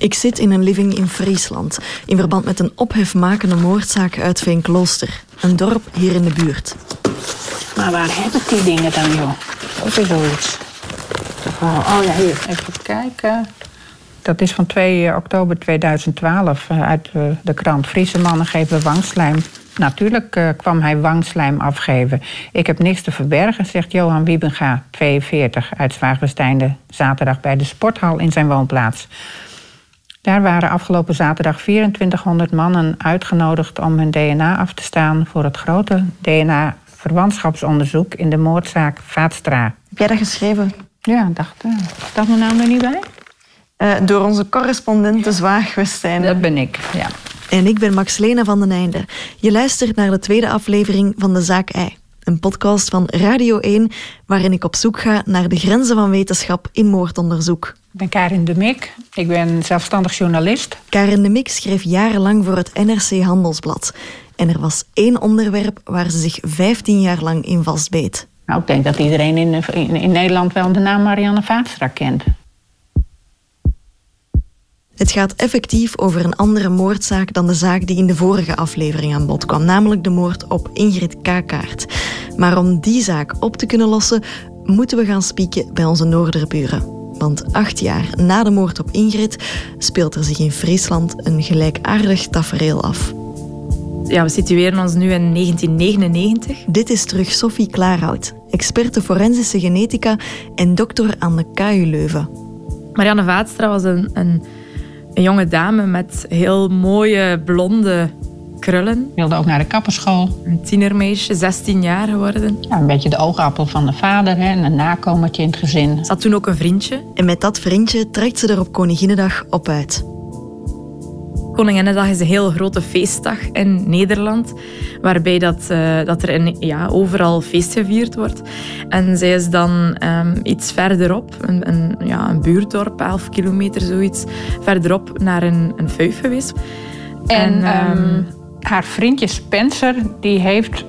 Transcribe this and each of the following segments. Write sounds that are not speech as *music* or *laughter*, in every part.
Ik zit in een living in Friesland in verband met een ophefmakende moordzaak uit Veenklooster, een dorp hier in de buurt. Maar waar heb ik die dingen dan, joh? Ook weer zoiets. Oh ja, hier, even kijken. Dat is van 2 oktober 2012 eh, uit eh, de krant Friese mannen geven wangslijm. Natuurlijk kwam hij wangslijm afgeven. Ik heb niks te verbergen, zegt Johan Wiebenga, 42, uit Zwaagwesteinde, zaterdag bij de sporthal in zijn woonplaats. Daar waren afgelopen zaterdag 2400 mannen uitgenodigd om hun DNA af te staan voor het grote DNA-verwantschapsonderzoek in de moordzaak Vaatstra. Heb jij dat geschreven? Ja, dacht, uh, dat mijn naam er niet bij? Uh, door onze correspondent de Zwaagwesteinde. Dat ben ik, ja. En ik ben Max-Lena van den Einde. Je luistert naar de tweede aflevering van De Zaak Ei. Een podcast van Radio 1, waarin ik op zoek ga naar de grenzen van wetenschap in moordonderzoek. Ik ben Karin de Mik, ik ben zelfstandig journalist. Karin de Mik schreef jarenlang voor het NRC Handelsblad. En er was één onderwerp waar ze zich 15 jaar lang in vastbeet. Nou, ik denk dat iedereen in, in, in Nederland wel de naam Marianne Vaatstra kent. Het gaat effectief over een andere moordzaak dan de zaak die in de vorige aflevering aan bod kwam, namelijk de moord op Ingrid Kakaert. Maar om die zaak op te kunnen lossen, moeten we gaan spieken bij onze Noorderburen. Want acht jaar na de moord op Ingrid speelt er zich in Friesland een gelijkaardig tafereel af. Ja, we situeren ons nu in 1999. Dit is terug Sophie Klaarhout, experte forensische genetica en dokter aan de KU Leuven. Marianne Vaatstra was een, een een jonge dame met heel mooie blonde krullen. Wilde ook naar de kapperschool. Een tienermeisje, 16 jaar geworden. Ja, een beetje de oogappel van de vader hè, en een nakomertje in het gezin. Ze had toen ook een vriendje. En met dat vriendje trekt ze er op Koninginnedag op uit. Koninginnedag is een heel grote feestdag in Nederland, waarbij dat, uh, dat er in, ja, overal feest gevierd wordt. En zij is dan um, iets verderop, een, een, ja, een buurtdorp, 11 kilometer zoiets, verderop naar een, een fuif geweest. En, en um, haar vriendje Spencer, die heeft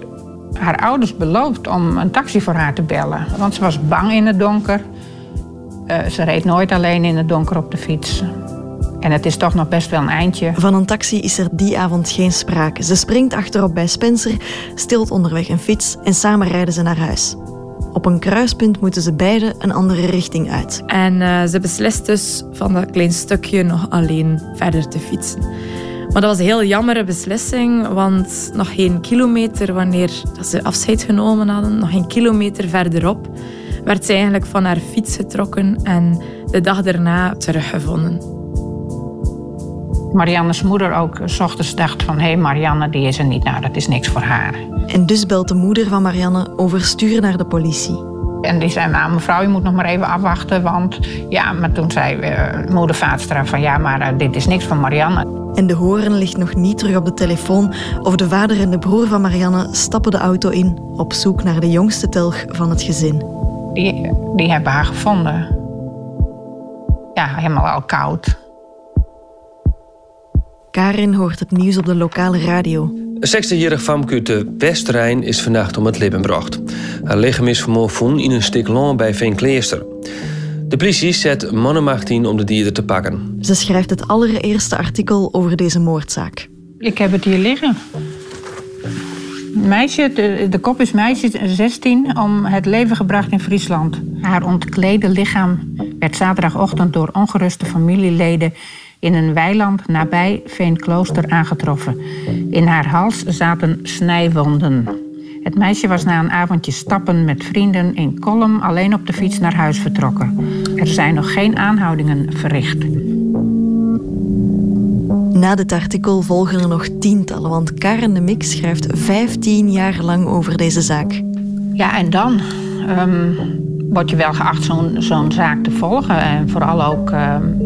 haar ouders beloofd om een taxi voor haar te bellen. Want ze was bang in het donker. Uh, ze reed nooit alleen in het donker op de fiets. En het is toch nog best wel een eindje. Van een taxi is er die avond geen sprake. Ze springt achterop bij Spencer, stilt onderweg een fiets en samen rijden ze naar huis. Op een kruispunt moeten ze beiden een andere richting uit. En uh, ze beslist dus van dat klein stukje nog alleen verder te fietsen. Maar dat was een heel jammere beslissing, want nog geen kilometer wanneer dat ze afscheid genomen hadden, nog geen kilometer verderop, werd ze eigenlijk van haar fiets getrokken en de dag daarna teruggevonden. Marianne's moeder ook s ochtends dacht van... hé, hey, Marianne, die is er niet. Nou, dat is niks voor haar. En dus belt de moeder van Marianne overstuur naar de politie. En die zei, nou mevrouw, je moet nog maar even afwachten, want... Ja, maar toen zei uh, moeder Vaatstra van... ja, maar uh, dit is niks van Marianne. En de horen ligt nog niet terug op de telefoon... of de vader en de broer van Marianne stappen de auto in... op zoek naar de jongste telg van het gezin. Die, die hebben haar gevonden. Ja, helemaal al koud. Karin hoort het nieuws op de lokale radio. Een 16-jarig famke uit de Westrijn is vannacht om het leven gebracht. Haar lichaam is vanmorgen in een stuk land bij Veenkleester. De politie zet mannenmacht in om de dieren te pakken. Ze schrijft het allereerste artikel over deze moordzaak. Ik heb het hier liggen. Meisje, de, de kop is meisje 16, om het leven gebracht in Friesland. Haar ontklede lichaam werd zaterdagochtend door ongeruste familieleden in een weiland nabij Veenklooster aangetroffen. In haar hals zaten snijwonden. Het meisje was na een avondje stappen met vrienden in Kolm alleen op de fiets naar huis vertrokken. Er zijn nog geen aanhoudingen verricht. Na dit artikel volgen er nog tientallen, want Karen de Mix schrijft 15 jaar lang over deze zaak. Ja, en dan um, word je wel geacht zo'n zo'n zaak te volgen. En vooral ook um,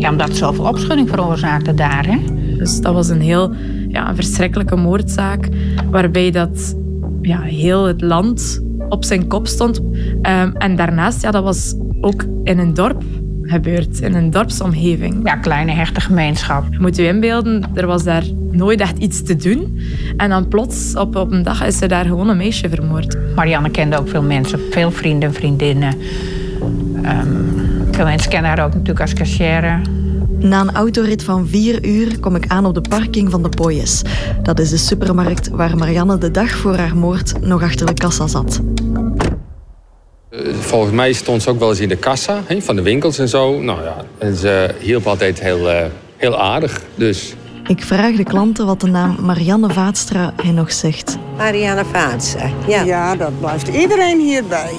ja, omdat het zoveel opschudding veroorzaakte daar. Hè? Dus dat was een heel ja, een verschrikkelijke moordzaak, waarbij dat, ja, heel het land op zijn kop stond. Um, en daarnaast, ja, dat was ook in een dorp gebeurd, in een dorpsomgeving. Ja, kleine hechte gemeenschap. Moet je inbeelden, er was daar nooit echt iets te doen. En dan plots, op, op een dag, is er daar gewoon een meisje vermoord. Marianne kende ook veel mensen, veel vrienden, vriendinnen. Um, veel mensen kennen haar ook natuurlijk als cashier. Na een autorit van vier uur kom ik aan op de parking van de Poyes. Dat is de supermarkt waar Marianne de dag voor haar moord nog achter de kassa zat. Eh, volgens mij stond ze ook wel eens in de kassa hè, van de winkels en zo. Nou ja, en ze hielp altijd heel, uh, heel aardig. Dus. Ik vraag de klanten wat de naam Marianne Vaatstra hen nog zegt. Marianne Vaatstra, ja. Ja, dat blijft iedereen hierbij.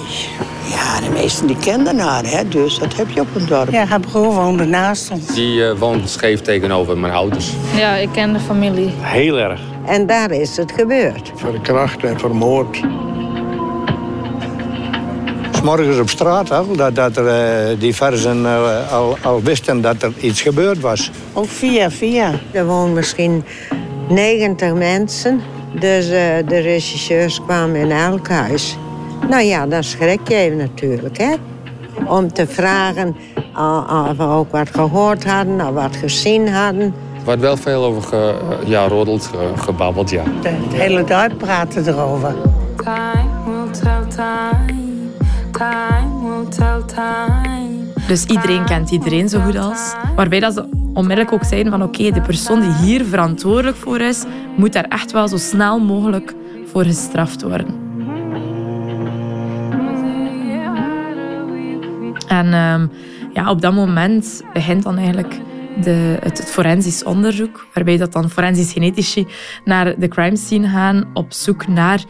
Ja, de meesten die kenden haar, hè, dus dat heb je op een dorp. Ja, haar broer woonde naast ons. Die uh, woont scheef tegenover mijn ouders. Ja, ik ken de familie. Heel erg. En daar is het gebeurd. Verkracht en vermoord. Morgens op straat al, dat, dat er, uh, die versen uh, al, al wisten dat er iets gebeurd was. Ook via via. Er wonen misschien 90 mensen. Dus uh, de regisseurs kwamen in elk huis. Nou ja, dan schrik je even natuurlijk, hè. Om te vragen of we ook wat gehoord hadden of wat gezien hadden. Er wordt wel veel over ge, ja, roddeld, ge, gebabbeld, ja. De, het hele dorp praten erover. Time will tell time. Dus iedereen kent iedereen zo goed als. Waarbij dat ze onmiddellijk ook zeiden van oké, de persoon die hier verantwoordelijk voor is, moet daar echt wel zo snel mogelijk voor gestraft worden. En um, ja, op dat moment begint dan eigenlijk de, het, het, forensisch onderzoek, waarbij dat dan forensisch genetici naar de crime scene gaan op zoek naar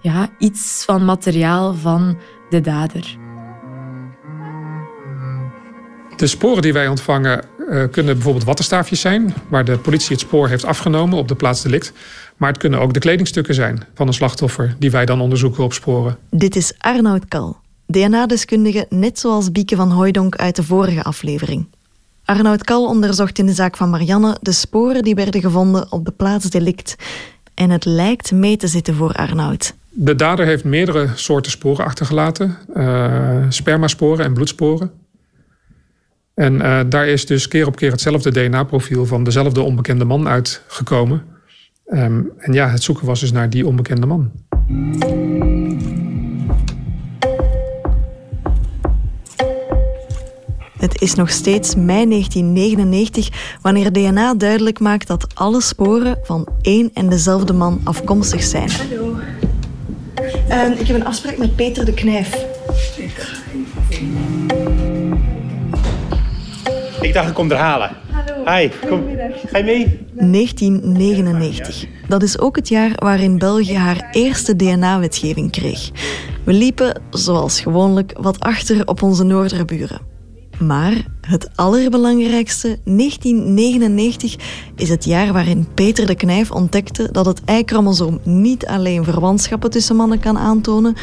ja, iets van materiaal van de dader. De sporen die wij ontvangen uh, kunnen bijvoorbeeld wattenstaafjes zijn, waar de politie het spoor heeft afgenomen op de plaats delict. Maar het kunnen ook de kledingstukken zijn van een slachtoffer die wij dan onderzoeken op sporen. Dit is Arnoud Kal, DNA-deskundige net zoals Bieke van Hooijdonk uit de vorige aflevering. Arnoud Kal onderzocht in de zaak van Marianne de sporen die werden gevonden op de plaats delict. En het lijkt mee te zitten voor Arnoud. De dader heeft meerdere soorten sporen achtergelaten: uh, spermasporen en bloedsporen. En uh, daar is dus keer op keer hetzelfde DNA-profiel van dezelfde onbekende man uitgekomen. Um, en ja, het zoeken was dus naar die onbekende man. Het is nog steeds mei 1999 wanneer DNA duidelijk maakt dat alle sporen van één en dezelfde man afkomstig zijn. Hallo. Um, ik heb een afspraak met Peter de Knijf. Ik dacht, ik kom er halen. Hallo. Hi, kom. Ga je mee? 1999. Dat is ook het jaar waarin België haar eerste DNA-wetgeving kreeg. We liepen, zoals gewoonlijk, wat achter op onze noorderburen. Maar het allerbelangrijkste, 1999, is het jaar waarin Peter de Knijf ontdekte dat het Y-chromosoom niet alleen verwantschappen tussen mannen kan aantonen,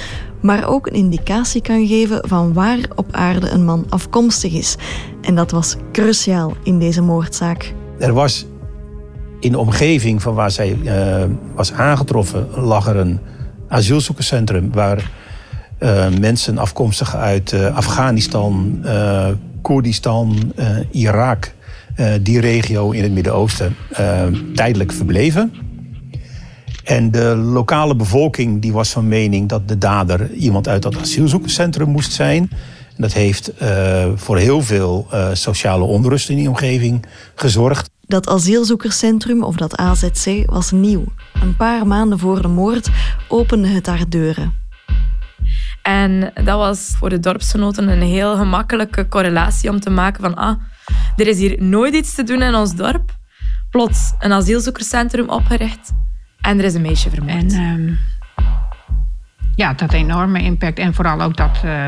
maar ook een indicatie kan geven van waar op aarde een man afkomstig is. En dat was cruciaal in deze moordzaak. Er was in de omgeving van waar zij uh, was aangetroffen, lag er een asielzoekerscentrum waar uh, mensen afkomstig uit uh, Afghanistan, Koerdistan, Irak, die regio in het Midden-Oosten, tijdelijk verbleven. En de lokale bevolking die was van mening dat de dader iemand uit dat asielzoekerscentrum moest zijn. Dat heeft voor heel veel sociale onrust in die omgeving gezorgd. Dat asielzoekerscentrum, of dat AZC, was nieuw. Een paar maanden voor de moord opende het haar deuren. En dat was voor de dorpsgenoten een heel gemakkelijke correlatie om te maken van ah, er is hier nooit iets te doen in ons dorp. Plots een asielzoekerscentrum opgericht en er is een meisje vermoord. En uh, ja, dat enorme impact. En vooral ook dat, uh,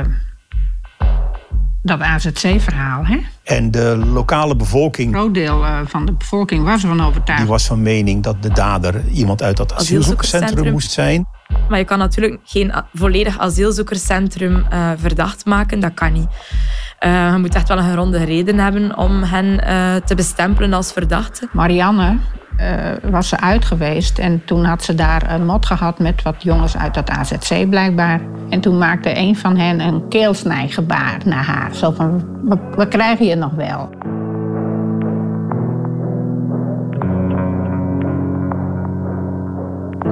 dat AZC-verhaal. Hè? En de lokale bevolking. Een groot deel uh, van de bevolking was ervan overtuigd. Die was van mening dat de dader iemand uit dat asielzoekerscentrum moest zijn. Maar je kan natuurlijk geen volledig asielzoekerscentrum uh, verdacht maken. Dat kan niet. Uh, je moet echt wel een geronde reden hebben om hen uh, te bestempelen als verdachte. Marianne uh, was ze uit geweest en toen had ze daar een mot gehad met wat jongens uit dat AZC blijkbaar. En toen maakte een van hen een keelsnijgebaar naar haar. Zo van, we, we krijgen je nog wel.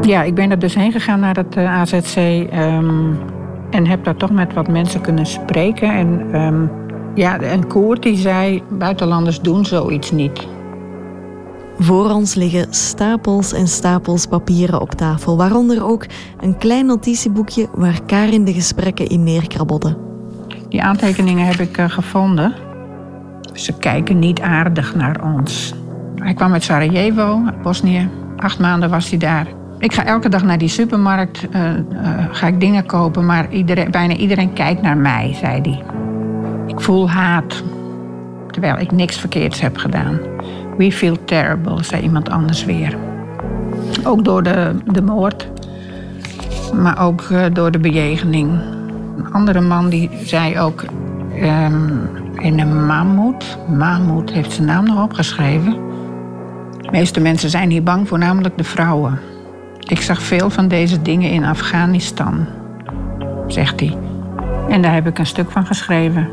Ja, ik ben er dus heen gegaan naar het uh, AZC um, en heb daar toch met wat mensen kunnen spreken. En um, Ja, en Koert die zei, buitenlanders doen zoiets niet. Voor ons liggen stapels en stapels papieren op tafel, waaronder ook een klein notitieboekje waar Karin de gesprekken in neerkrabbelde. Die aantekeningen heb ik uh, gevonden. Ze kijken niet aardig naar ons. Hij kwam uit Sarajevo, Bosnië. Acht maanden was hij daar. Ik ga elke dag naar die supermarkt, uh, uh, ga ik dingen kopen, maar iedereen, bijna iedereen kijkt naar mij, zei hij. Ik voel haat, terwijl ik niks verkeerds heb gedaan. We feel terrible, zei iemand anders weer. Ook door de, de moord, maar ook uh, door de bejegening. Een andere man die zei ook um, in een Mahmoud. Mahmoud heeft zijn naam nog opgeschreven. De meeste mensen zijn hier bang, voornamelijk de vrouwen. Ik zag veel van deze dingen in Afghanistan, zegt hij. En daar heb ik een stuk van geschreven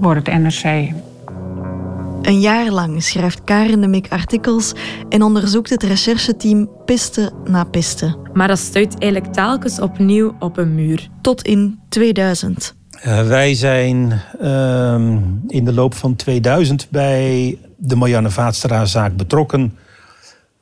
voor het NRC. Een jaar lang schrijft Karen de Mik artikels en onderzoekt het rechercheteam piste na piste. Maar dat stuit eigenlijk telkens opnieuw op een muur. Tot in 2000. Uh, wij zijn uh, in de loop van 2000 bij de Marianne Vaatstra-zaak betrokken.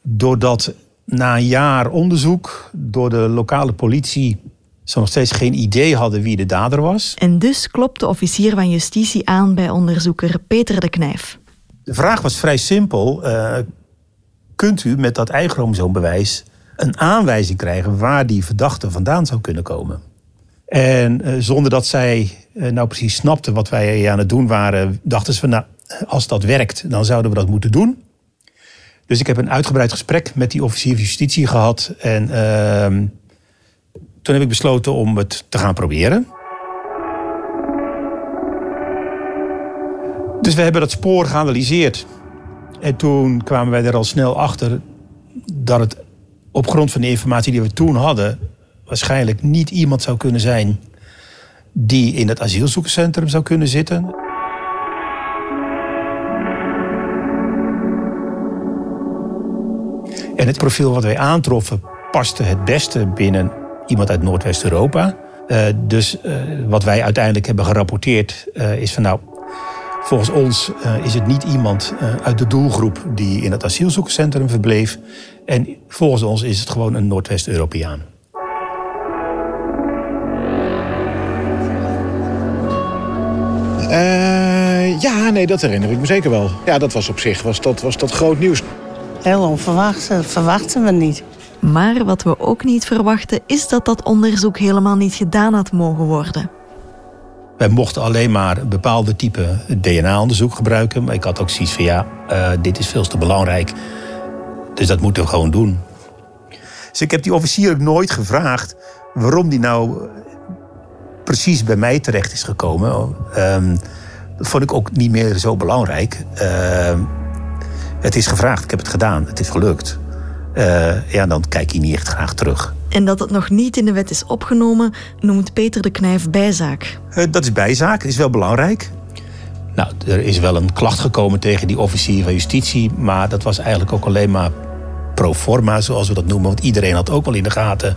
Doordat na een jaar onderzoek door de lokale politie ze nog steeds geen idee hadden wie de dader was. En dus klopt de officier van justitie aan bij onderzoeker Peter de Knijf. De vraag was vrij simpel. Uh, kunt u met dat eichromosoombewijs een aanwijzing krijgen waar die verdachte vandaan zou kunnen komen? En uh, zonder dat zij uh, nou precies snapte wat wij aan het doen waren, dachten ze van nou, als dat werkt, dan zouden we dat moeten doen. Dus ik heb een uitgebreid gesprek met die officier van justitie gehad. En uh, toen heb ik besloten om het te gaan proberen. Dus we hebben dat spoor geanalyseerd. En toen kwamen wij er al snel achter dat het op grond van de informatie die we toen hadden, waarschijnlijk niet iemand zou kunnen zijn die in het asielzoekerscentrum zou kunnen zitten. En het profiel wat wij aantroffen paste het beste binnen iemand uit Noordwest-Europa. Uh, dus uh, wat wij uiteindelijk hebben gerapporteerd uh, is van nou, volgens ons is het niet iemand uit de doelgroep die in het asielzoekerscentrum verbleef. En volgens ons is het gewoon een Noordwest-Europeaan. ja, nee, dat herinner ik me zeker wel. Ja, dat was op zich was dat, was dat groot nieuws. Heel onverwacht, dat verwachten we niet. Maar wat we ook niet verwachten is dat dat onderzoek helemaal niet gedaan had mogen worden. Wij mochten alleen maar een bepaalde type DNA-onderzoek gebruiken. Maar ik had ook zoiets van ja, uh, dit is veel te belangrijk. Dus dat moeten we gewoon doen. Dus ik heb die officier ook nooit gevraagd waarom die nou precies bij mij terecht is gekomen. Um, dat vond ik ook niet meer zo belangrijk. Uh, het is gevraagd, ik heb het gedaan, het is gelukt. Uh, ja, dan kijk je niet echt graag terug. En dat het nog niet in de wet is opgenomen, noemt Peter de Knijf bijzaak. Uh, dat is bijzaak, is wel belangrijk. Nou, er is wel een klacht gekomen tegen die officier van justitie, maar dat was eigenlijk ook alleen maar pro forma, zoals we dat noemen. Want iedereen had ook wel in de gaten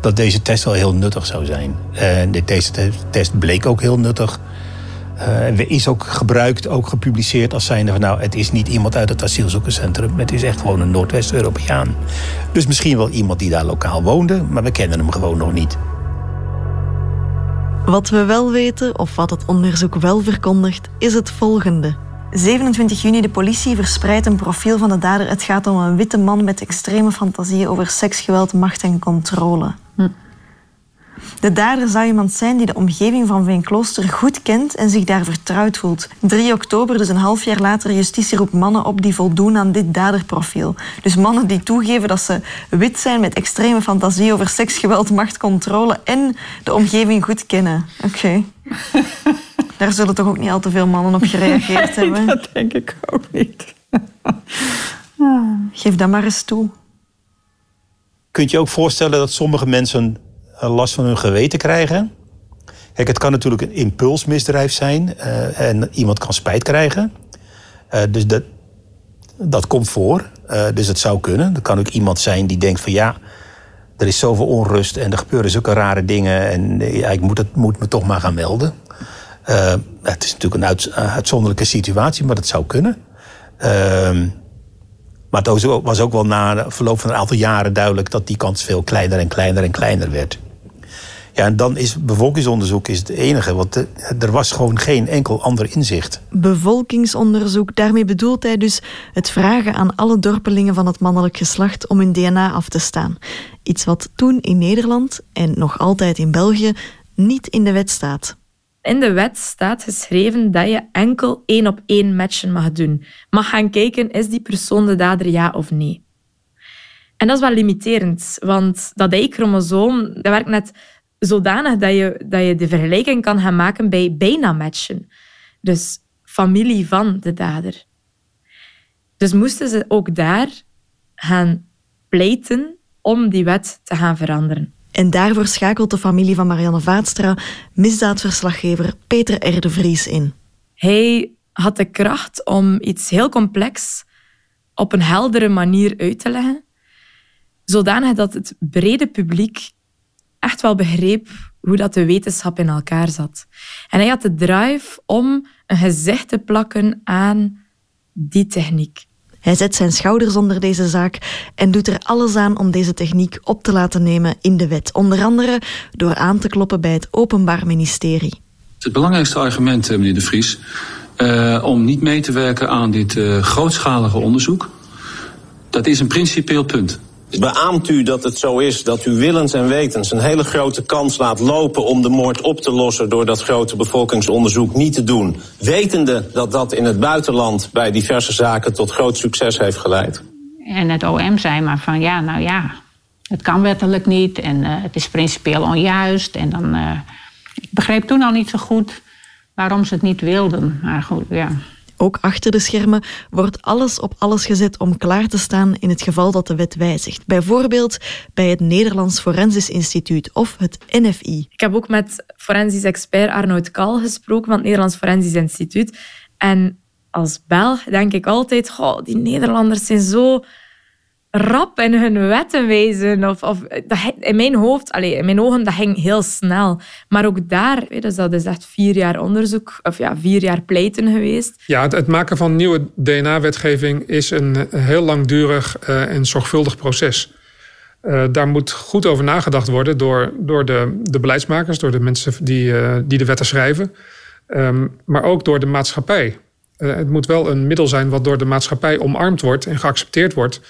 dat deze test wel heel nuttig zou zijn. En deze test bleek ook heel nuttig. Uh, is ook gebruikt, ook gepubliceerd als zijnde van nou, het is niet iemand uit het asielzoekerscentrum. Het is echt gewoon een Noordwest-Europeaan. Dus misschien wel iemand die daar lokaal woonde, maar we kennen hem gewoon nog niet. Wat we wel weten, of wat het onderzoek wel verkondigt, is het volgende. 27 juni, de politie verspreidt een profiel van de dader. Het gaat om een witte man met extreme fantasieën over seksgeweld, macht en controle. De dader zou iemand zijn die de omgeving van Veenklooster goed kent en zich daar vertrouwd voelt. 3 oktober, dus een half jaar later, justitie roept mannen op die voldoen aan dit daderprofiel. Dus mannen die toegeven dat ze wit zijn met extreme fantasie over seksgeweld, macht, controle en de omgeving goed kennen. Oké. Okay. *laughs* Daar zullen toch ook niet al te veel mannen op gereageerd nee, hebben? Dat denk ik ook niet. Geef dat maar eens toe. Kunt je ook voorstellen dat sommige mensen last van hun geweten krijgen? Kijk, het kan natuurlijk een impulsmisdrijf zijn uh, en iemand kan spijt krijgen. Uh, dus dat, dat komt voor. Dus het zou kunnen. Er kan ook iemand zijn die denkt van ja, er is zoveel onrust en er gebeuren zulke rare dingen en ja, ik moet, het, moet me toch maar gaan melden. Het is natuurlijk een uit, uitzonderlijke situatie, maar dat zou kunnen. Uh, maar het was ook wel na verloop van een aantal jaren duidelijk dat die kans veel kleiner en kleiner en kleiner werd. Ja, en dan is bevolkingsonderzoek is het enige, want er was gewoon geen enkel ander inzicht. Bevolkingsonderzoek, daarmee bedoelt hij dus het vragen aan alle dorpelingen van het mannelijk geslacht om hun DNA af te staan. Iets wat toen in Nederland en nog altijd in België niet in de wet staat. In de wet staat geschreven dat je enkel één op één matchen mag doen. Mag gaan kijken, is die persoon de dader ja of nee? En dat is wel limiterend, want dat Y-chromosoom dat werkt net zodanig dat je, dat je de vergelijking kan gaan maken bij bijna matchen. Dus familie van de dader. Dus moesten ze ook daar gaan pleiten om die wet te gaan veranderen. En daarvoor schakelt de familie van Marianne Vaatstra misdaadverslaggever Peter R. de Vries in. Hij had de kracht om iets heel complex op een heldere manier uit te leggen, zodanig dat het brede publiek echt wel begreep hoe dat de wetenschap in elkaar zat. En hij had de drive om een gezicht te plakken aan die techniek. Hij zet zijn schouders onder deze zaak en doet er alles aan om deze techniek op te laten nemen in de wet. Onder andere door aan te kloppen bij het Openbaar Ministerie. Het belangrijkste argument, eh, meneer De Vries, uh, om niet mee te werken aan dit uh, grootschalige onderzoek, dat is een principieel punt. Beaamt u dat het zo is dat u willens en wetens een hele grote kans laat lopen om de moord op te lossen door dat grote bevolkingsonderzoek niet te doen, wetende dat dat in het buitenland bij diverse zaken tot groot succes heeft geleid? En het OM zei maar van ja, nou ja, het kan wettelijk niet en uh, het is principieel onjuist. En dan, uh, ik begreep toen al niet zo goed waarom ze het niet wilden. Maar goed, ja. Ook achter de schermen wordt alles op alles gezet om klaar te staan in het geval dat de wet wijzigt. Bijvoorbeeld bij het Nederlands Forensisch Instituut of het NFI. Ik heb ook met forensisch expert Arnoud Kal gesproken van het Nederlands Forensisch Instituut. En als Belg denk ik altijd, goh, die Nederlanders zijn zo rap in hun wetten wijzen. Of, of, in mijn hoofd, allez, in mijn ogen, dat ging heel snel. Maar ook daar, dus dat is echt vier jaar onderzoek, of ja, vier jaar pleiten geweest. Ja, het, maken van nieuwe DNA-wetgeving is een heel langdurig uh, en zorgvuldig proces. Uh, daar moet goed over nagedacht worden door, door de, de beleidsmakers, door de mensen die, uh, die de wetten schrijven, um, maar ook door de maatschappij. het moet wel een middel zijn wat door de maatschappij omarmd wordt en geaccepteerd wordt.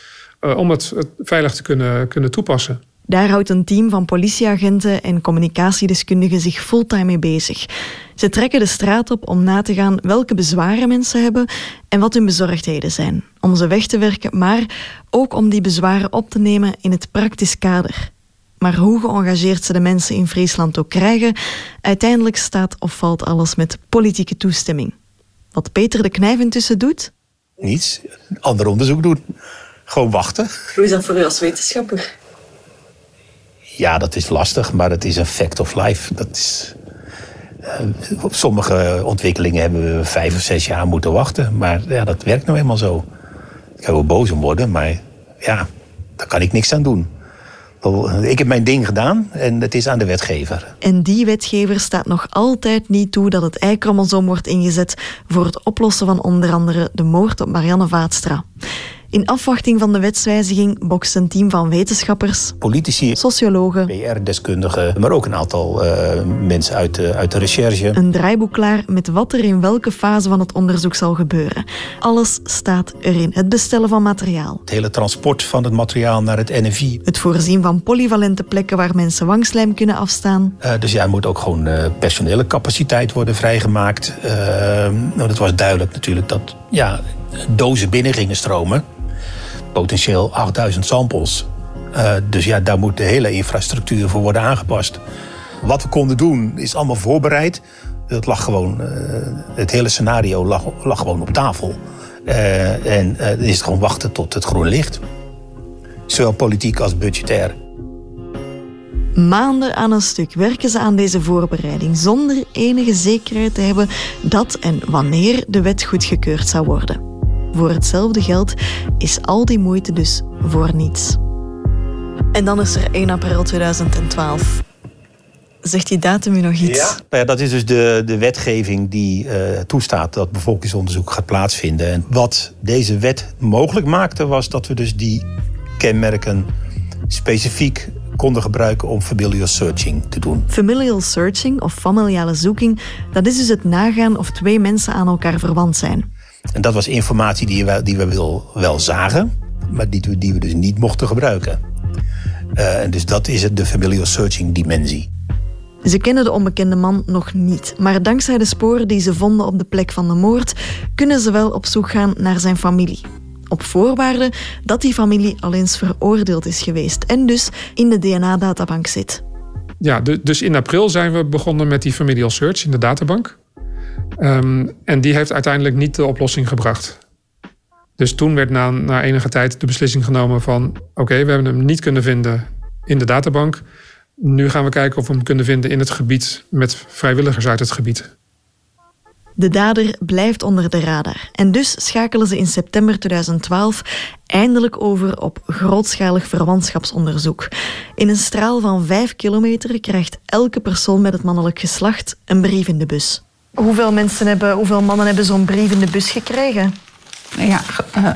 Eh, om het, veilig te kunnen, kunnen toepassen. Daar houdt een team van politieagenten en communicatiedeskundigen zich fulltime mee bezig. Ze trekken de straat op om na te gaan welke bezwaren mensen hebben en wat hun bezorgdheden zijn. Om ze weg te werken, maar ook om die bezwaren op te nemen in het praktisch kader. Maar hoe geëngageerd ze de mensen in Friesland ook krijgen, uiteindelijk staat of valt alles met politieke toestemming. Wat Peter de Knijf intussen doet? Niets. Ander onderzoek doen. Gewoon wachten. Hoe is dat voor u als wetenschapper? Ja, dat is lastig, maar het is een fact of life. Dat is, uh, op sommige ontwikkelingen hebben we vijf of zes jaar moeten wachten. Maar ja, dat werkt nou eenmaal zo. Ik ga wel boos om worden, maar ja, daar kan ik niks aan doen. Ik heb mijn ding gedaan en het is aan de wetgever. En die wetgever staat nog altijd niet toe dat het Y-chromosoom wordt ingezet voor het oplossen van onder andere de moord op Marianne Vaatstra. In afwachting van de wetswijziging bokst een team van wetenschappers, politici, sociologen, PR-deskundigen, maar ook een aantal uh, mensen uit de, uit de recherche. Een draaiboek klaar met wat er in welke fase van het onderzoek zal gebeuren. Alles staat erin. Het bestellen van materiaal. Het hele transport van het materiaal naar het NFI. Het voorzien van polyvalente plekken waar mensen wangslijm kunnen afstaan. Uh, dus ja, er moet ook gewoon uh, personele capaciteit worden vrijgemaakt. nou, dat was duidelijk natuurlijk dat ja, dozen binnen gingen stromen potentieel 8000 samples. Uh, dus ja, daar moet de hele infrastructuur voor worden aangepast. Wat we konden doen is allemaal voorbereid. Het, lag gewoon, uh, het hele scenario lag, lag, gewoon op tafel. Uh, en uh, is het gewoon wachten tot het groen licht. Zowel politiek als budgetair. Maanden aan een stuk werken ze aan deze voorbereiding zonder enige zekerheid te hebben dat en wanneer de wet goedgekeurd zou worden. Voor hetzelfde geld is al die moeite dus voor niets. En dan is er 1 april 2012. Zegt die datum u nog iets? Ja. Nou ja, dat is dus de, de wetgeving die uh, toestaat dat bevolkingsonderzoek gaat plaatsvinden. En wat deze wet mogelijk maakte, was dat we dus die kenmerken specifiek konden gebruiken om familial searching te doen. Familial searching of familiale zoeking, dat is dus het nagaan of twee mensen aan elkaar verwant zijn. En dat was informatie die we, die we wel, wel zagen, maar die, die we dus niet mochten gebruiken. Uh, en dus dat is het, de familial searching dimensie. Ze kennen de onbekende man nog niet, maar dankzij de sporen die ze vonden op de plek van de moord, kunnen ze wel op zoek gaan naar zijn familie. Op voorwaarde dat die familie al eens veroordeeld is geweest en dus in de DNA-databank zit. Ja, dus in april zijn we begonnen met die familial search in de databank. Um, en die heeft uiteindelijk niet de oplossing gebracht. Dus toen werd na, na enige tijd de beslissing genomen van... oké, we hebben hem niet kunnen vinden in de databank. Nu gaan we kijken of we hem kunnen vinden in het gebied... met vrijwilligers uit het gebied. De dader blijft onder de radar. En dus schakelen ze in september 2012 eindelijk over op grootschalig verwantschapsonderzoek. In een straal van 5 kilometer krijgt elke persoon met het mannelijk geslacht een brief in de bus. Hoeveel, mensen hebben, hoeveel mannen hebben zo'n brief in de bus gekregen? Ja,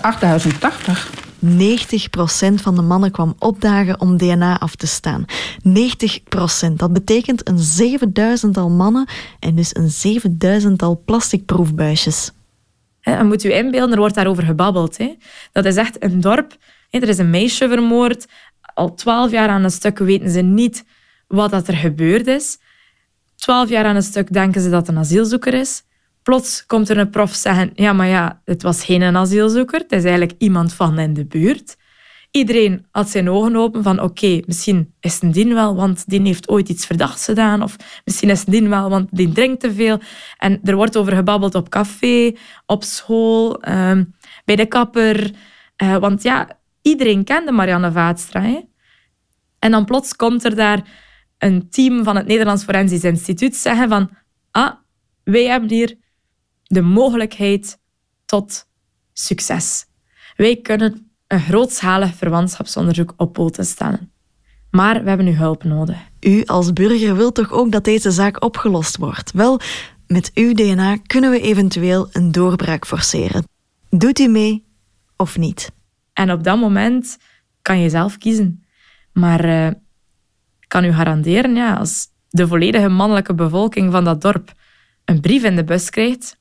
8080. 90% van de mannen kwam opdagen om DNA af te staan. 90%. Dat betekent een 7000-tal mannen en dus een 7000-tal plastic proefbuisjes. En moet u inbeelden, er wordt daarover gebabbeld. Hè. Dat is echt een dorp. Er is een meisje vermoord. Al twaalf jaar aan een stuk weten ze niet wat dat er gebeurd is. Twaalf jaar aan een stuk denken ze dat een asielzoeker is. Plots komt er een prof zeggen, ja, maar ja, het was geen asielzoeker, het is eigenlijk iemand van in de buurt. Iedereen had zijn ogen open van oké, misschien is een dien wel, want die heeft ooit iets verdachts gedaan. Of misschien is een dien wel, want die drinkt te veel. En er wordt over gebabbeld op café, op school, ehm, bij de kapper. Uh, want ja, iedereen kende Marianne Vaatstra. En dan plots komt er daar een team van het Nederlands Forensisch Instituut zeggen van ah, wij hebben hier de mogelijkheid tot succes. Wij kunnen een grootschalig verwantschapsonderzoek op poten stellen. Maar we hebben uw hulp nodig. U als burger wilt toch ook dat deze zaak opgelost wordt? Wel, met uw DNA kunnen we eventueel een doorbraak forceren. Doet u mee of niet? En op dat moment kan je zelf kiezen. Maar uh, kan u garanderen, ja, als de volledige mannelijke bevolking van dat dorp een brief in de bus krijgt,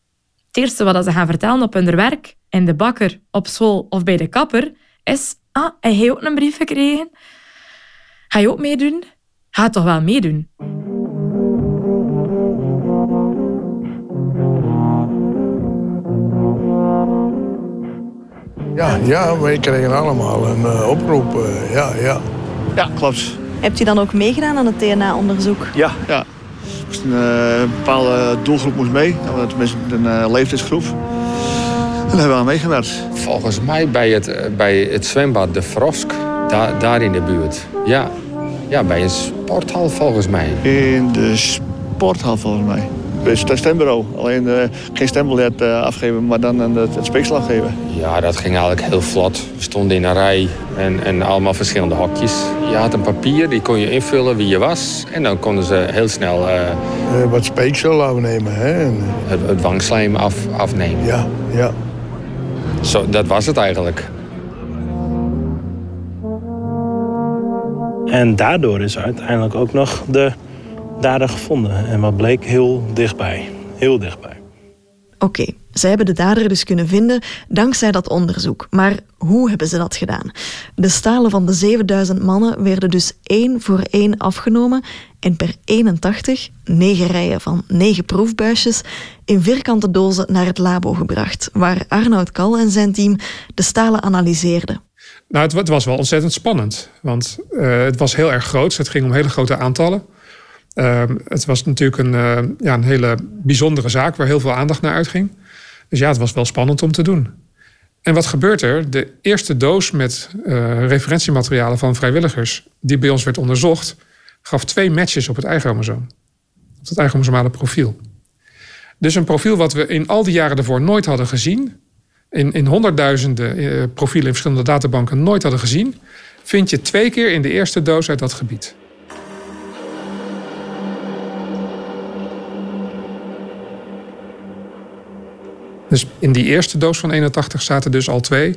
het eerste wat ze gaan vertellen op hun werk, in de bakker, op school of bij de kapper, is ah, hij heeft ook een brief gekregen. Ga je ook meedoen? Ga toch wel meedoen? Ja, ja, wij kregen allemaal een uh, oproep. Uh, ja, ja. ja, klopt. Hebt u dan ook meegedaan aan het DNA-onderzoek? Ja, ja. Dus een, uh, bepaalde doelgroep moest mee, tenminste een uh, leeftijdsgroep. En daar hebben we aan meegewerkt. Volgens mij bij het, eh, bij het zwembad De Frosk, daar, daar in de buurt. Ja. ja, bij een sporthal volgens mij. In de sporthal volgens mij. Bij het stembureau. Alleen uh, geen stembiljet uh, afgeven, maar dan het, het speeksel afgeven. Ja, dat ging eigenlijk heel vlot. We stonden in een rij en, en allemaal verschillende hokjes. Je had een papier, die kon je invullen wie je was. En dan konden ze heel snel... Uh, wat speeksel afnemen, hè? Het, het wangslijm af, afnemen. Ja, ja. Zo, dat was het eigenlijk. En daardoor is uiteindelijk ook nog de dader gevonden. En wat bleek heel dichtbij. Heel dichtbij. Oké, ze hebben de dader dus kunnen vinden dankzij dat onderzoek. Maar hoe hebben ze dat gedaan? De stalen van de 7000 mannen werden dus één voor één afgenomen en per 81, negen rijen van negen proefbuisjes, in vierkante dozen naar het labo gebracht, waar Arnoud Kal en zijn team de stalen analyseerden. Nou, het, was wel ontzettend spannend, want uh, het was heel erg groot. Het ging om hele grote aantallen. Uh, het was natuurlijk een, uh, ja, een hele bijzondere zaak waar heel veel aandacht naar uitging. Dus ja, het was wel spannend om te doen. En wat gebeurt er? De eerste doos met uh, referentiematerialen van vrijwilligers, die bij ons werd onderzocht, gaf twee matches op het eigen Op het eigen profiel. Dus een profiel wat we in al die jaren daarvoor nooit hadden gezien. In, in honderdduizenden uh, profielen in verschillende databanken nooit hadden gezien. Vind je twee keer in de eerste doos uit dat gebied. Dus in die eerste doos van 81 zaten dus al twee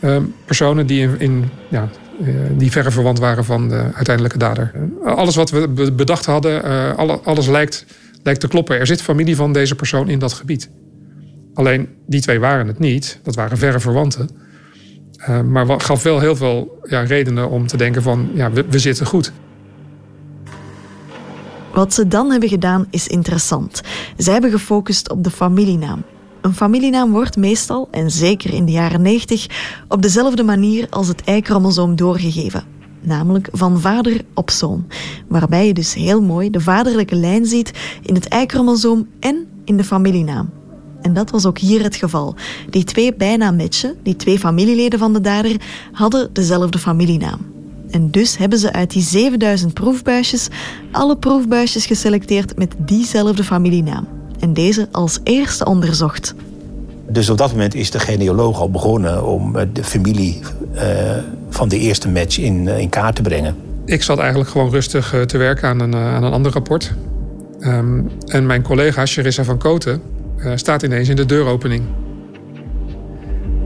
ehm, personen die, in, ja, uh, die verre verwant waren van de uiteindelijke dader. alles wat we bedacht hadden, uh, alles lijkt, lijkt te kloppen. Er zit familie van deze persoon in dat gebied. Alleen die twee waren het niet, dat waren verre verwanten. Uh, maar gaf wel heel veel ja, redenen om te denken van ja, we, we zitten goed. Wat ze dan hebben gedaan is interessant. Ze hebben gefocust op de familienaam. Een familienaam wordt meestal, en zeker in de jaren 90, op dezelfde manier als het Y-chromosoom doorgegeven. Namelijk van vader op zoon. Waarbij je dus heel mooi de vaderlijke lijn ziet in het Y-chromosoom en in de familienaam. En dat was ook hier het geval. Die twee bijna matchen, die twee familieleden van de dader, hadden dezelfde familienaam. En dus hebben ze uit die 7000 proefbuisjes alle proefbuisjes geselecteerd met diezelfde familienaam. En deze als eerste onderzocht. Dus op dat moment is de genealoog al begonnen om eh, de familie uh, van de eerste match in, uh, in kaart te brengen. Ik zat eigenlijk gewoon rustig te werken aan een, aan een ander rapport. Um, en mijn collega Charissa van Koten staat ineens in de deuropening.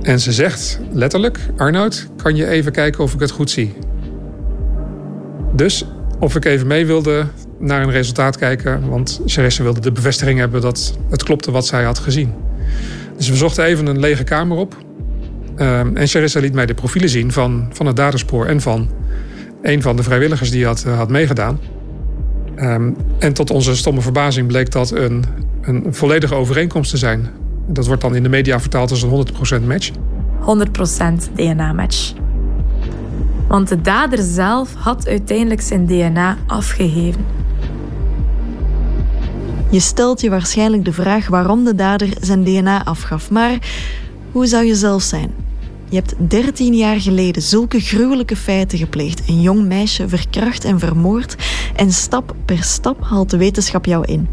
En ze zegt letterlijk: Arnoud, kan je even kijken of ik het goed zie? Dus of ik even mee wilde naar een resultaat kijken. Want Charisse wilde de bevestiging hebben dat het klopte wat zij had gezien. Dus we zochten even een lege kamer op. Um, en Charissa liet mij de profielen zien van, van het daderspoor en van een van de vrijwilligers die had, had meegedaan. Um, en tot onze stomme verbazing bleek dat een, een volledige overeenkomst te zijn. Dat wordt dan in de media vertaald als een 100% match. 100% DNA-match. Want de dader zelf had uiteindelijk zijn DNA afgegeven. Je stelt je waarschijnlijk de vraag waarom de dader zijn DNA afgaf. Maar hoe zou je zelf zijn? Je hebt 13 jaar geleden zulke gruwelijke feiten gepleegd. Een jong meisje verkracht en vermoord. En stap per stap haalt de wetenschap jou in.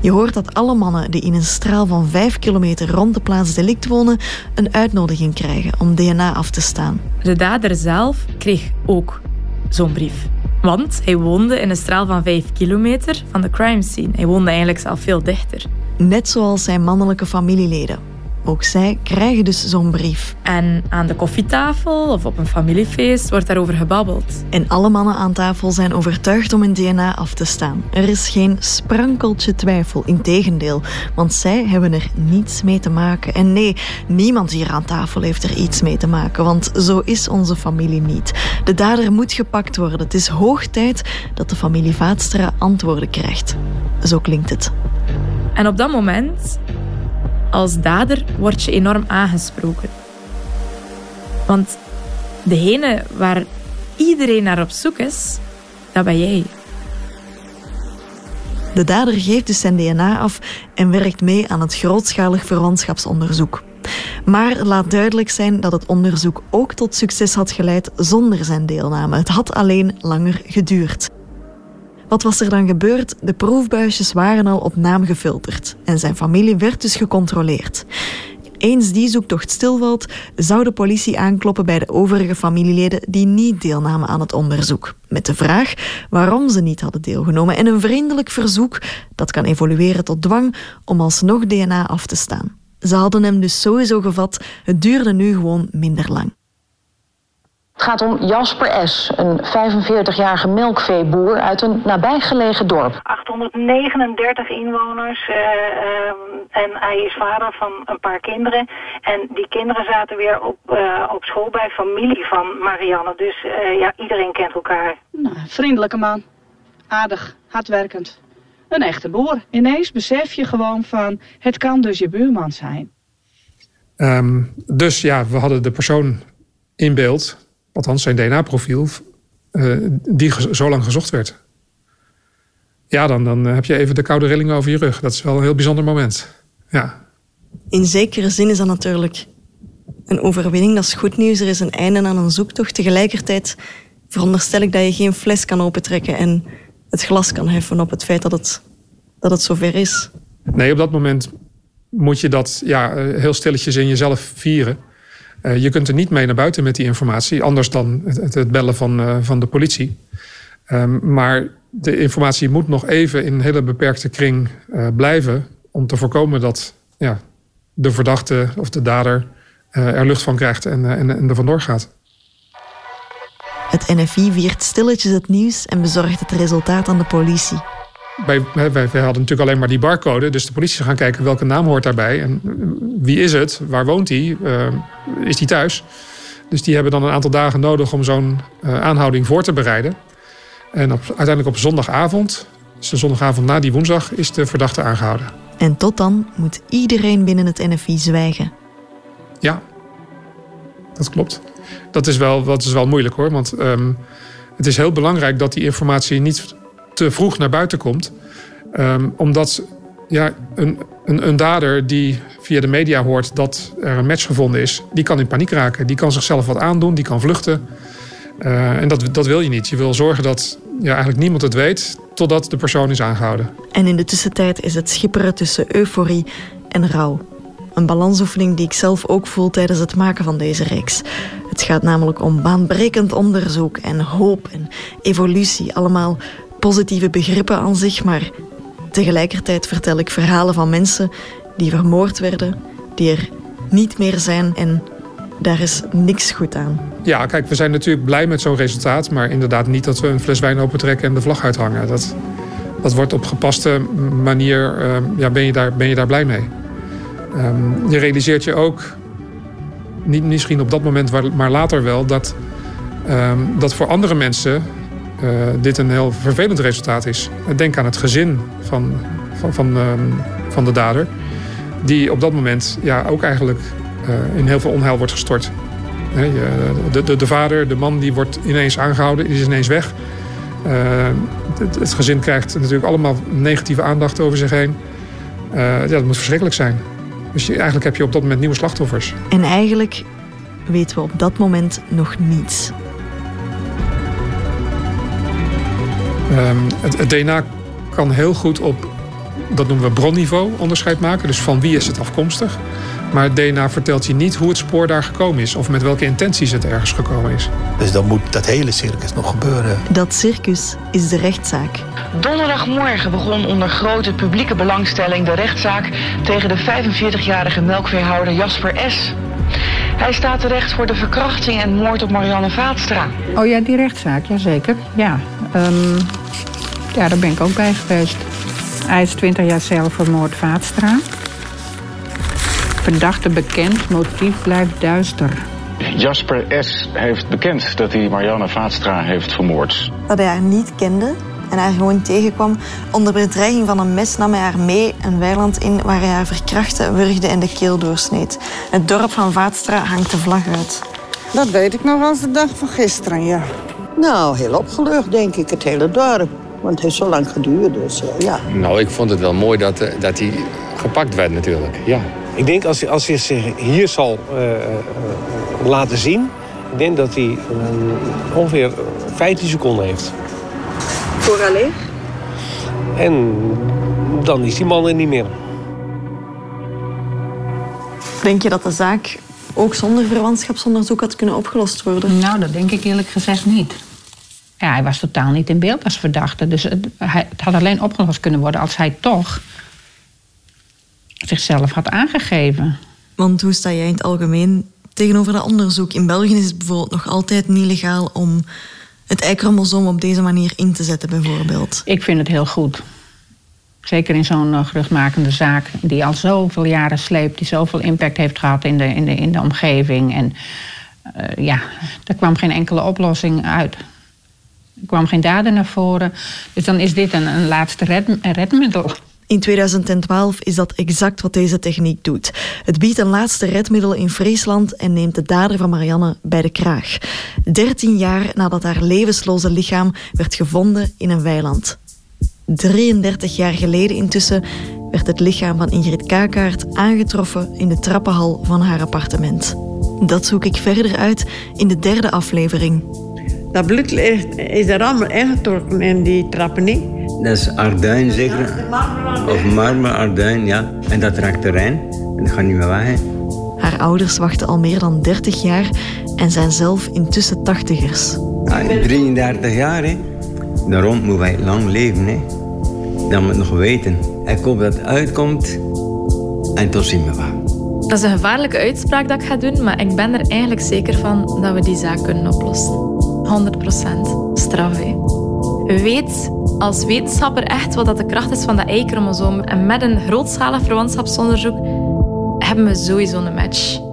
Je hoort dat alle mannen die in een straal van 5 kilometer rond de plaats delict wonen, een uitnodiging krijgen om DNA af te staan. De dader zelf kreeg ook zo'n brief. Want hij woonde in een straal van 5 kilometer van de crime scene. Hij woonde eigenlijk zelf veel dichter. Net zoals zijn mannelijke familieleden. Ook zij krijgen dus zo'n brief. En aan de koffietafel of op een familiefeest wordt daarover gebabbeld. En alle mannen aan tafel zijn overtuigd om hun DNA af te staan. Er is geen sprankeltje twijfel, integendeel. Want zij hebben er niets mee te maken. En nee, niemand hier aan tafel heeft er iets mee te maken. Want zo is onze familie niet. De dader moet gepakt worden. Het is hoog tijd dat de familie Vaatstra antwoorden krijgt. Zo klinkt het. En op dat moment als dader word je enorm aangesproken. Want degene waar iedereen naar op zoek is, dat ben jij. De dader geeft dus zijn DNA af en werkt mee aan het grootschalig verwantschapsonderzoek. Maar laat duidelijk zijn dat het onderzoek ook tot succes had geleid zonder zijn deelname. Het had alleen langer geduurd. Wat was er dan gebeurd? De proefbuisjes waren al op naam gefilterd en zijn familie werd dus gecontroleerd. Eens die zoektocht stilvalt, zou de politie aankloppen bij de overige familieleden die niet deelnamen aan het onderzoek. Met de vraag waarom ze niet hadden deelgenomen en een vriendelijk verzoek dat kan evolueren tot dwang om alsnog DNA af te staan. Ze hadden hem dus sowieso gevat, het duurde nu gewoon minder lang. Het gaat om Jasper S., een 45-jarige melkveeboer uit een nabijgelegen dorp. 839 inwoners uh, uh, en hij is vader van een paar kinderen. En die kinderen zaten weer op, uh, op school bij familie van Marianne. Dus ja, iedereen kent elkaar. Nou, vriendelijke man. Aardig, hardwerkend. Een echte boer. Ineens besef je gewoon van, het kan dus je buurman zijn. Um, dus ja, we hadden de persoon in beeld althans zijn DNA-profiel, uh, die zo lang gezocht werd. Ja, dan, dan heb je even de koude rilling over je rug. Dat is wel een heel bijzonder moment. Ja. In zekere zin is dat natuurlijk een overwinning. Dat is goed nieuws. Er is een einde aan een zoektocht. Tegelijkertijd veronderstel ik dat je geen fles kan opentrekken en het glas kan heffen op het feit dat het, dat het zover is. Nee, op dat moment moet je dat ja, heel stilletjes in jezelf vieren. Uh, je kunt er niet mee naar buiten met die informatie, anders dan het, het bellen van, uh, van de politie. Um, maar de informatie moet nog even in een hele beperkte kring uh, blijven om te voorkomen dat ja, de verdachte of de dader er lucht van krijgt en, en, en er vandoor gaat. Het NFI viert stilletjes het nieuws en bezorgt het resultaat aan de politie. Wij, wij, wij, hadden natuurlijk alleen maar die barcode. Dus de politie gaan kijken welke naam hoort daarbij. En wie is het? Waar woont hij? Uh, is hij thuis? Dus die hebben dan een aantal dagen nodig om zo'n uh, aanhouding voor te bereiden. En op, uiteindelijk op zondagavond, dus de zondagavond na die woensdag, is de verdachte aangehouden. En tot dan moet iedereen binnen het NFI zwijgen. Ja, dat klopt. Dat is wel, dat is wel moeilijk hoor. Want um, het is heel belangrijk dat die informatie niet te vroeg naar buiten komt. Um, omdat ja, een, een, een, dader die via de media hoort dat er een match gevonden is, die kan in paniek raken. Die kan zichzelf wat aandoen, die kan vluchten. Uh, en dat, dat wil je niet. Je wil zorgen dat ja, eigenlijk niemand het weet totdat de persoon is aangehouden. En in de tussentijd is het schipperen tussen euforie en rouw. Een balansoefening die ik zelf ook voel tijdens het maken van deze reeks. Het gaat namelijk om baanbrekend onderzoek en hoop en evolutie. Allemaal positieve begrippen aan zich, maar tegelijkertijd vertel ik verhalen van mensen die vermoord werden, die er niet meer zijn en daar is niks goed aan. Ja, kijk, we zijn natuurlijk blij met zo'n resultaat, maar inderdaad niet dat we een fles wijn opentrekken en de vlag uithangen. Dat, dat wordt op gepaste manier, uh, ja, ben, je daar, ben je daar blij mee. Um, je realiseert je ook, niet misschien op dat moment, maar later wel, dat, um, dat voor andere mensen uh, dit een heel vervelend resultaat is. Denk aan het gezin van, van, van, uh, van de dader, die op dat moment ja, ook eigenlijk uh, in heel veel onheil wordt gestort. De, de, de, vader, de man, die wordt ineens aangehouden, die is ineens weg. Het, het, gezin krijgt natuurlijk allemaal negatieve aandacht over zich heen. ja, dat moet verschrikkelijk zijn. Dus je, eigenlijk heb je op dat moment nieuwe slachtoffers. En eigenlijk weten we op dat moment nog niets. Um, het, het, DNA kan heel goed op, dat noemen we bronniveau, onderscheid maken. Dus van wie is het afkomstig. Maar het DNA vertelt je niet hoe het spoor daar gekomen is. Of met welke intenties het ergens gekomen is. Dus dan moet dat hele circus nog gebeuren. Dat circus is de rechtszaak. Donderdagmorgen begon onder grote publieke belangstelling de rechtszaak tegen de 45-jarige melkveehouder Jasper S. Hij staat terecht voor de verkrachting en moord op Marianne Vaatstra. Oh ja, die rechtszaak, jazeker. Ja, um, ja, daar ben ik ook bij geweest. Hij is 20 jaar zelf vermoord Vaatstra. Verdachte bekend, motief blijft duister. Jasper S. heeft bekend dat hij Marianne Vaatstra heeft vermoord. Dat hij haar niet kende en haar gewoon tegenkwam. Onder bedreiging van een mes nam hij haar mee een weiland in waar hij haar verkrachtte, wurgde en de keel doorsneed. Het dorp van Vaatstra hangt de vlag uit. Dat weet ik nog als de dag van gisteren, ja. Nou, heel opgelucht denk ik, het hele dorp. Want het heeft zo lang geduurd, dus uh, ja. Nou, ik vond het wel mooi dat, uh, dat hij gepakt werd natuurlijk, ja. Ik denk als hij, als hij zich hier zal uh, laten zien... ik denk dat hij ongeveer 15 seconden heeft. Vooraleer? En dan is die man er niet meer. Denk je dat de zaak ook zonder verwantschapsonderzoek had kunnen opgelost worden? Nou, dat denk ik eerlijk gezegd niet. Ja, hij was totaal niet in beeld als verdachte. Dus het, had alleen opgelost kunnen worden als hij toch zichzelf had aangegeven. Want hoe sta jij in het algemeen tegenover dat onderzoek? In België is het bijvoorbeeld nog altijd niet legaal om het Y-chromosoom op deze manier in te zetten, bijvoorbeeld. Ik vind het heel goed. Zeker in zo'n uh, geruchtmakende zaak die al zoveel jaren sleept, die zoveel impact heeft gehad in de, in de, in de omgeving. En uh, ja, er kwam geen enkele oplossing uit. Er kwam geen dader naar voren. Dus dan is dit een, een laatste red, redmiddel. In 2012 is dat exact wat deze techniek doet. Het biedt een laatste redmiddel in Friesland en neemt de dader van Marianne bij de kraag. 13 jaar nadat haar levensloze lichaam werd gevonden in een weiland. 33 jaar geleden intussen werd het lichaam van Ingrid Kakaert aangetroffen in de trappenhal van haar appartement. Dat zoek ik verder uit in de derde aflevering. Dat bloed is er allemaal ingetrokken in die trappen niet. Dat is arduin zeker. Of marmer arduin, ja. En dat raakt erin. En dat gaat niet meer weg. Haar ouders wachten al meer dan 30 jaar en zijn zelf intussen tachtigers. Ja, 33 jaar, hè. Daarom moeten wij lang leven, hè. Dat moet nog weten. Ik hoop dat het uitkomt. En tot zien we wel. Dat is een gevaarlijke uitspraak dat ik ga doen, maar ik ben er eigenlijk zeker van dat we die zaak kunnen oplossen. 100% straf. Weet als wetenschapper echt wat dat de kracht is van dat Y-chromosoom. En met een grootschalig verwantschapsonderzoek hebben we sowieso een match.